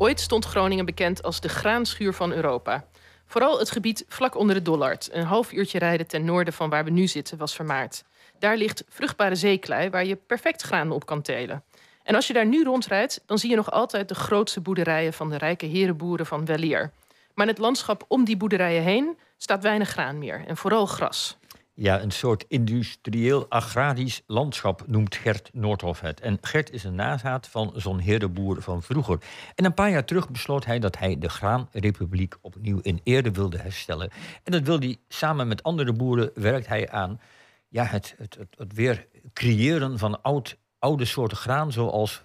Ooit stond Groningen bekend als de graanschuur van Europa. Vooral het gebied vlak onder de Dollard, een half uurtje rijden ten noorden van waar we nu zitten, was vermaard. Daar ligt vruchtbare zeeklei waar je perfect graan op kan telen. En als je daar nu rondrijdt, dan zie je nog altijd de grootste boerderijen van de rijke herenboeren van Welier. Maar in het landschap om die boerderijen heen staat weinig graan meer en vooral gras. Ja, een soort industrieel-agrarisch landschap noemt Gert Noordhoff het. En Gert is een nazaat van zo'n herenboer van vroeger. En een paar jaar terug besloot hij dat hij de Graanrepubliek opnieuw in ere wilde herstellen. En dat wil hij samen met andere boeren, werkt hij aan ja, het, het, het, het weer creëren van oud, oude soorten graan, zoals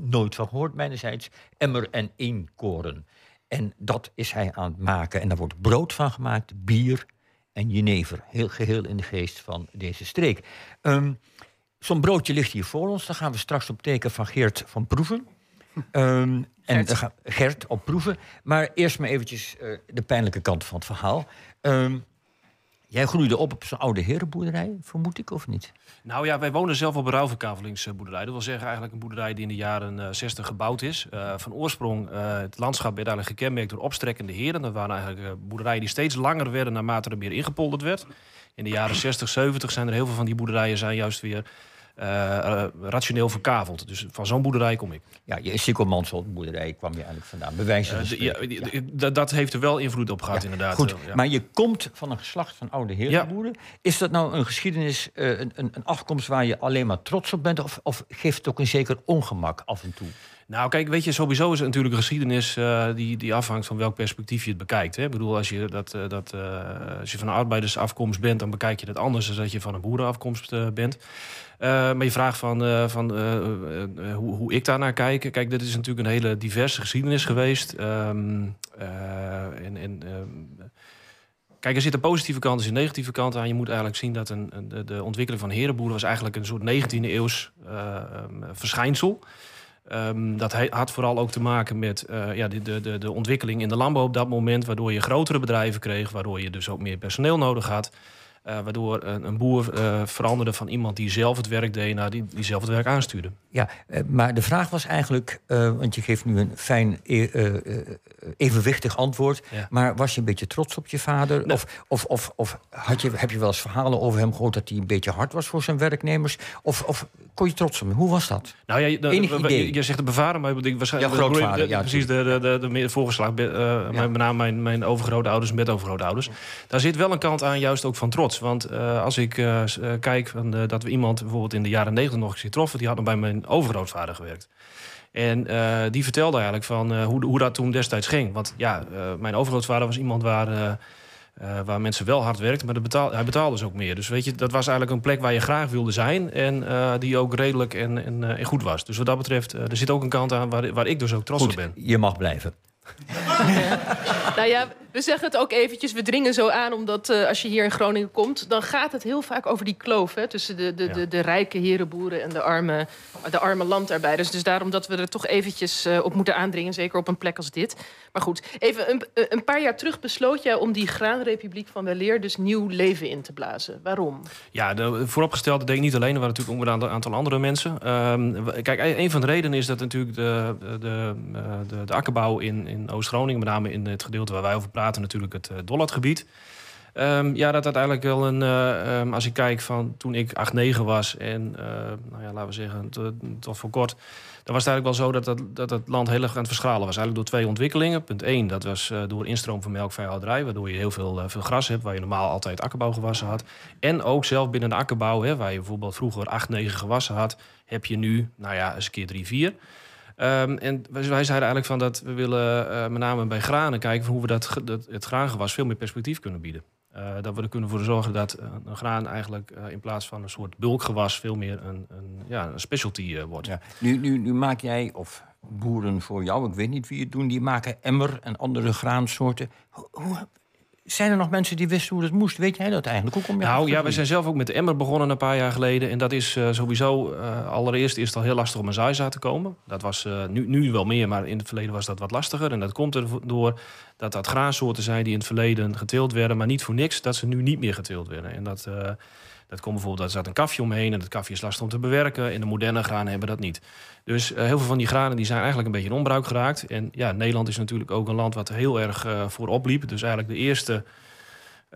nooit van gehoord mijnerzijds, emmer en eenkoren. En dat is hij aan het maken. En daar wordt brood van gemaakt, bier en jenever. Heel geheel in de geest van deze streek. Um, Zo'n broodje ligt hier voor ons. Daar gaan we straks op teken van Geert van proeven. Um, en Gert op proeven. Maar eerst maar eventjes uh, de pijnlijke kant van het verhaal. Um, Jij groeide op op zo'n oude herenboerderij, vermoed ik, of niet? Nou ja, wij wonen zelf op een ruilverkavelingsboerderij. Dat wil zeggen eigenlijk een boerderij die in de jaren uh, 60 gebouwd is. Uh, van oorsprong, uh, het landschap werd eigenlijk gekenmerkt door opstrekkende heren. Dat waren eigenlijk boerderijen die steeds langer werden naarmate er meer ingepolderd werd. In de jaren 60, 70 zijn er heel veel van die boerderijen zijn juist weer uh, rationeel verkaveld. Dus van zo'n boerderij kom ik. Ja, je Sikkelmansel boerderij kwam je eigenlijk vandaan. Bewijs uh, ja, ja. Dat heeft er wel invloed op gehad, inderdaad. Goed, maar je komt van een geslacht van oude herenboeren. Is dat nou een geschiedenis, een, een, afkomst waar je alleen maar trots op bent? Of, of geeft het ook een zeker ongemak af en toe? Nou, kijk, weet je, sowieso is het natuurlijk geschiedenis uh, die, die afhangt van welk perspectief je het bekijkt. Hè? Ik bedoel, als je, dat, uh, dat, uh, als je van een arbeidersafkomst bent, dan bekijk je dat anders dan dat je van een boerenafkomst bent. maar je vraagt van, van hoe, hoe ik daar naar kijk. Kijk, dit is natuurlijk een hele diverse geschiedenis geweest. Um, en, ehm, Kijk, er zitten positieve kanten en negatieve kanten aan. Je moet eigenlijk zien dat een, de, de ontwikkeling van herenboeren was eigenlijk een soort 19e eeuws um, verschijnsel. Um, dat had vooral ook te maken met uh, ja, de, de, de ontwikkeling in de landbouw op dat moment, waardoor je grotere bedrijven kreeg, waardoor je dus ook meer personeel nodig had. Uh, waardoor een, een boer uh, veranderde van iemand die zelf het werk deed naar die, die zelf het werk aanstuurde. Ja, maar de vraag was eigenlijk, want je geeft nu een fijn evenwichtig antwoord, ja. maar was je een beetje trots op je vader? Nee. Of, of, of, of had je, heb je wel eens verhalen over hem gehoord dat hij een beetje hard was voor zijn werknemers? Of, of kon je trots op hem? Hoe was dat? Nou ja, de, Enig idee? Je zegt de bevader, maar ik waarschijnlijk... Ja, grootvader, de, ja, precies, de, de, de, de voorgeslag, uh, ja. met name mijn, mijn overgrootouders, met overgrootouders. Daar zit wel een kant aan, juist ook van trots. Want uh, als ik uh, kijk van, dat we iemand bijvoorbeeld in de jaren negentig nog eens getroffen... die had nog bij mijn overgrootvader gewerkt. En uh, die vertelde eigenlijk van uh, hoe, hoe dat toen destijds ging. Want ja, uh, mijn overgrootvader was iemand waar, waar mensen wel hard werkten, maar betaal, hij betaalde dus ook meer. Dus weet je, dat was eigenlijk een plek waar je graag wilde zijn en die ook redelijk en, en, en, goed was. Dus wat dat betreft, er zit ook een kant aan waar, waar ik dus ook trots goed, op ben. Je mag blijven. nou ja, we zeggen het ook eventjes, we dringen zo aan... omdat uh, als je hier in Groningen komt... dan gaat het heel vaak over die kloof... Hè, tussen de, de, ja. de, de, rijke herenboeren en de arme, de arme landarbeiders. Dus daarom dat we er toch eventjes uh, op moeten aandringen... zeker op een plek als dit. Maar goed, even een, een paar jaar terug besloot jij... om die graanrepubliek van Weleer dus nieuw leven in te blazen. Waarom? Ja, de, vooropgesteld, dat deed ik niet alleen. Er waren natuurlijk ook een aantal andere mensen. Um, kijk, een van de redenen is dat natuurlijk de, de, de, de, akkerbouw in, in Oost-Groningen... met name in het gedeelte waar wij over praten, natuurlijk het uh, Dollardgebied. Um, ja, dat uiteindelijk wel een. Uh, um, als ik kijk van toen ik 8, 9 was en uh, nou ja, laten we zeggen, tot, voor kort. Dan was het eigenlijk wel zo dat, dat, dat het land heel erg aan het verschalen was. Eigenlijk door twee ontwikkelingen. Punt 1, dat was door instroom van melkveehouderij, waardoor je heel veel, veel gras hebt, waar je normaal altijd akkerbouwgewassen had. En ook zelf binnen de akkerbouw, hè, waar je bijvoorbeeld vroeger 8, 9 gewassen had, heb je nu, nou ja, eens een keer 3, 4. Um, en wij, zeiden eigenlijk van dat we willen uh, met name bij granen kijken hoe we dat, dat, het graangewas veel meer perspectief kunnen bieden. Uh, dat we er kunnen voor zorgen dat uh, een graan eigenlijk in plaats van een soort bulkgewas veel meer een, een, ja, een specialty wordt. Nu, nu, nu maak jij, of boeren voor jou, ik weet niet wie het doen, die maken emmer en andere graansoorten. Hoe, zijn er nog mensen die wisten hoe dat moest? Weet jij dat eigenlijk? Hoe kom je nou ja, we zijn zelf ook met de emmer begonnen een paar jaar geleden. En dat is uh, sowieso, uh, allereerst is het al heel lastig om een zaaizaad te komen. Dat was uh, nu, nu wel meer, maar in het verleden was dat wat lastiger. En dat komt erdoor dat dat graansoorten zijn die in het verleden geteeld werden, maar niet voor niks dat ze nu niet meer geteeld werden. En dat Dat komt bijvoorbeeld, daar staat een kafje omheen en dat kafje is lastig om te bewerken. En de moderne granen hebben dat niet. Dus heel veel van die granen die zijn eigenlijk een beetje in onbruik geraakt. En ja, Nederland is natuurlijk ook een land wat heel erg voorop liep. Dus eigenlijk de eerste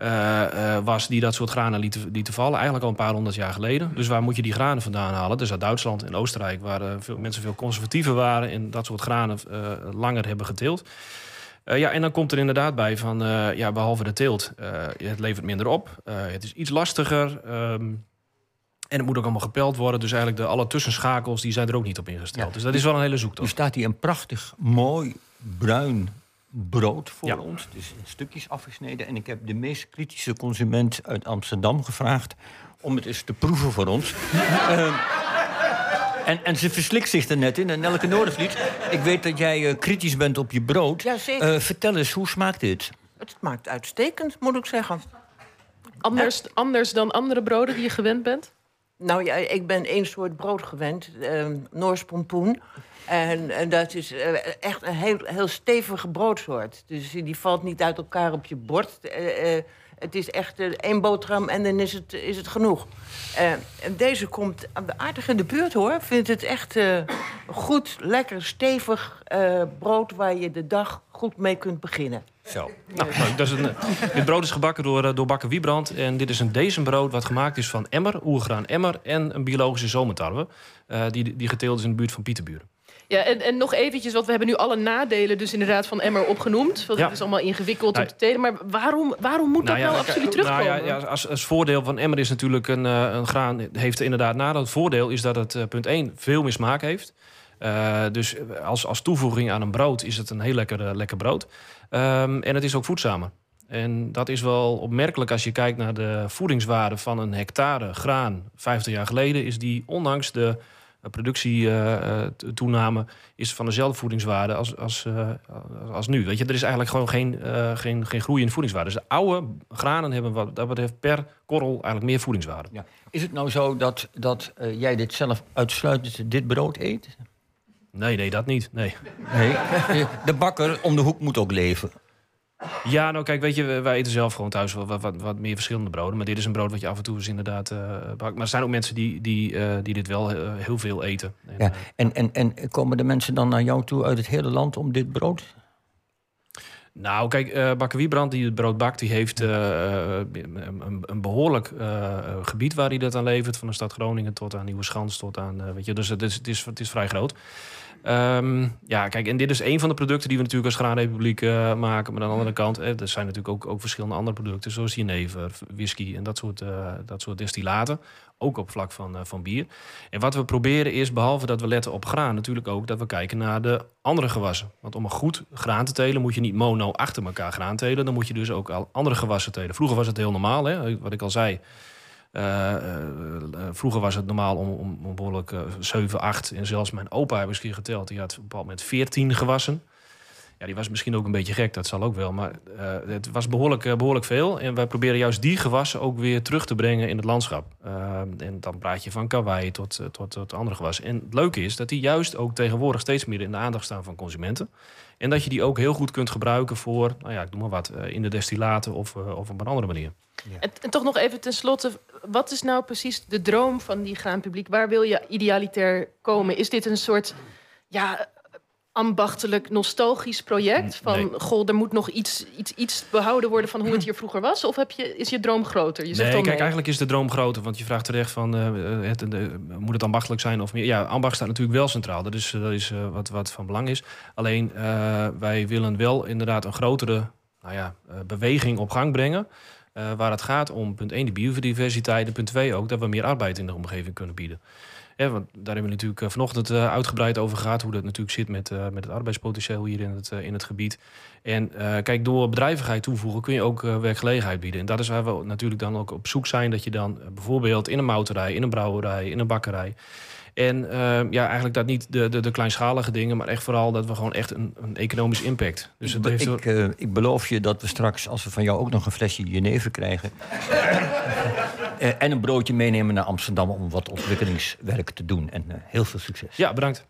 uh, was die dat soort granen lieten, lieten vallen. Eigenlijk al een paar honderd jaar geleden. Dus waar moet je die granen vandaan halen? Dus uit Duitsland en Oostenrijk, waar uh, veel, mensen veel conservatiever waren... en dat soort granen langer hebben geteeld. ja, en dan komt er inderdaad bij van, ja, behalve de teelt, het levert minder op. het is iets lastiger. Um, en het moet ook allemaal gepeld worden. Dus eigenlijk de, alle tussenschakels die zijn er ook niet op ingesteld. Dus dat is wel een hele zoektocht. Nu staat hier een prachtig, mooi, bruin brood voor ons. Het is in stukjes afgesneden. En ik heb de meest kritische consument uit Amsterdam gevraagd om het eens te proeven voor ons. uh, en, en ze verslikt zich er net in. En Nelke Noordenvliet, ik weet dat jij uh, kritisch bent op je brood. Ja, zeker. Uh, vertel eens, hoe smaakt dit? Het smaakt uitstekend, moet ik zeggen. Anders, anders dan andere broden die je gewend bent? Nou ja, ik ben één soort brood gewend. Uh, Noors pompoen. En, en dat is eh, echt een heel, heel stevige broodsoort. Dus die valt niet uit elkaar op je bord. Uh, uh, het is echt één boterham en dan is het, is het genoeg. en deze komt aardig in de buurt hoor. Ik vind het echt goed, lekker, stevig brood... waar je de dag goed mee kunt beginnen. Zo. Nou, nou dat is een, dit brood is gebakken door, door Bakker Wiebrand. En dit is een dezenbrood wat gemaakt is van emmer, oergraan emmer... en een biologische zomertarwe. die, die geteeld is in de buurt van Pieterburen. Ja, en, en nog eventjes, want we hebben nu alle nadelen dus inderdaad van Emmer opgenoemd. Want het is allemaal ingewikkeld om te telen. Maar waarom, waarom moet dat nou, nou absoluut terugkomen? Nou ja, als, als voordeel van Emmer is natuurlijk een, een graan... heeft inderdaad nadeel. Het voordeel is dat het, punt 1, veel meer smaak heeft. Uh, dus als, als toevoeging aan een brood is het een heel lekker, lekker brood. Um, en het is ook voedzamer. En dat is wel opmerkelijk als je kijkt naar de voedingswaarde van een hectare graan 50 jaar geleden. Is die ondanks de productietoename uh, is van dezelfde voedingswaarde als, als, als nu. Weet je, er is eigenlijk gewoon geen, uh, geen, geen groei in voedingswaarde. Dus de oude granen hebben wat dat betreft per korrel eigenlijk meer voedingswaarde. Ja. Is het nou zo dat, dat jij dit zelf uitsluitend dit brood eet? Nee, nee, dat niet. Nee. nee. De bakker om de hoek moet ook leven. Ja, nou kijk, weet je, wij eten zelf gewoon thuis wat, wat, wat meer verschillende broden. Maar dit is een brood wat je af en toe eens inderdaad uh, bakt. Maar er zijn ook mensen die, die, uh, die dit wel uh, heel veel eten. En, ja. en, en, en komen de mensen dan naar jou toe uit het hele land om dit brood? Nou, kijk, uh, Bakker Wiebrand, die het brood bakt, die heeft uh, een, een, behoorlijk uh, gebied waar hij dat aan levert. Van de stad Groningen tot aan Nieuwe Schans, tot aan, weet je, dus het is, het is, het is vrij groot. Um, ja, kijk, en dit is een van de producten die we natuurlijk als Graanrepubliek uh, maken. Maar aan de andere kant, eh, er zijn natuurlijk ook, ook verschillende andere producten, zoals jenever, whisky en dat soort, uh, dat soort destillaten. Ook op vlak van, uh, van bier. En wat we proberen is, behalve dat we letten op graan, natuurlijk ook dat we kijken naar de andere gewassen. Want om een goed graan te telen moet je niet mono achter elkaar graan telen. Dan moet je dus ook al andere gewassen telen. Vroeger was het heel normaal, hè, wat ik al zei. Uh, vroeger was het normaal om, om, behoorlijk uh, 7, 8 en zelfs mijn opa heb keer geteld. Die had op een bepaald moment 14 gewassen. Ja, die was misschien ook een beetje gek, dat zal ook wel. Maar het was behoorlijk, behoorlijk veel. En wij proberen juist die gewassen ook weer terug te brengen in het landschap. en dan praat je van kawaii tot, tot, tot andere gewassen. En het leuke is dat die juist ook tegenwoordig steeds meer in de aandacht staan van consumenten. En dat je die ook heel goed kunt gebruiken voor, nou ja, ik noem maar wat, in de destillaten of, of op een andere manier. Ja. En, en, toch nog even tenslotte, wat is nou precies de droom van die graanpubliek? Waar wil je idealitair komen? Is dit een soort ja, ambachtelijk, nostalgisch project? Van, nee. goh, er moet nog iets, iets, iets behouden worden van hoe het hier vroeger was? Of heb je, is je droom groter? Je zegt nee, kijk, eigenlijk is de droom groter. Want je vraagt terecht van, uh, het, de, moet het ambachtelijk zijn of meer? Ja, ambacht staat natuurlijk wel centraal. Dat is, dat is uh, wat, wat van belang is. Alleen, wij willen wel inderdaad een grotere nou ja, beweging op gang brengen... Uh, waar het gaat om, punt 1, de biodiversiteit. En punt 2 ook dat we meer arbeid in de omgeving kunnen bieden. Ja, want daar hebben we natuurlijk uh, vanochtend uh, uitgebreid over gehad. Hoe dat natuurlijk zit met, met het arbeidspotentieel hier in het, in het gebied. En kijk, door bedrijvigheid toevoegen kun je ook werkgelegenheid bieden. En dat is waar we natuurlijk dan ook op zoek zijn. Dat je dan bijvoorbeeld in een mouterij, in een brouwerij, in een bakkerij en uh, ja, eigenlijk dat niet de, de, de, kleinschalige dingen, maar echt vooral dat we gewoon echt een, een economisch impact. Dus het heeft ik, uh, ik beloof je dat we straks, als we van jou ook nog een flesje jenever krijgen. uh, en een broodje meenemen naar Amsterdam om wat ontwikkelingswerk te doen. En heel veel succes. Ja, bedankt.